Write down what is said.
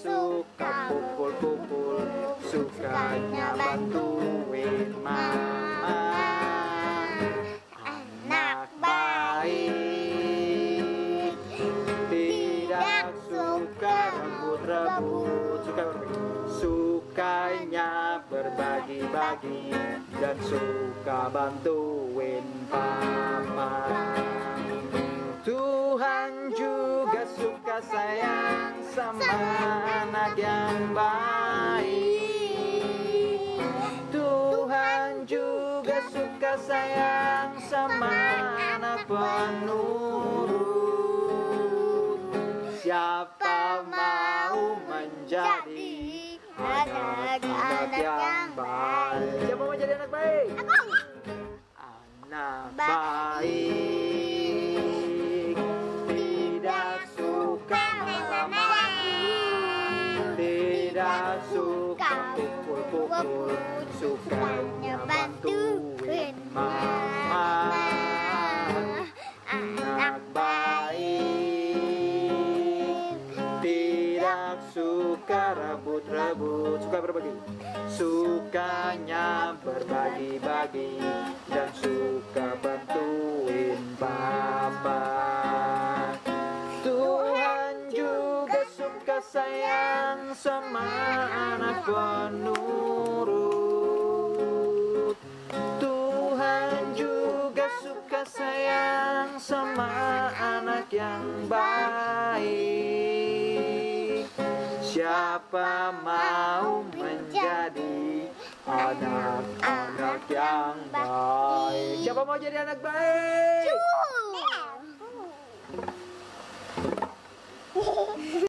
Suka kumpul-kumpul Sukanya bantuin mama. Anak baik. Tidak suka rebut-rebut Suka berbagi Sukanya berbagi-bagi Dan suka bantuin papa Tuhan juga suka sayang sama anak yang baik. Tuhan juga suka sayang sama anak penurut. Siapa mau menjadi anak-anak yang baik? Siapa mau jadi anak baik? Anak baik tidak suka pukul-pukul, sukanya bantuin mama. Anak baik tidak suka rebut-rebut, suka berbagi. Sukanya berbagi-bagi dan suka bantuin papa. Tuhan juga suka sayang sama anak penurut. Tuhan juga suka sayang sama anak yang baik. Siapa mau menjadi anak-anak yang baik? Siapa mau jadi anak baik?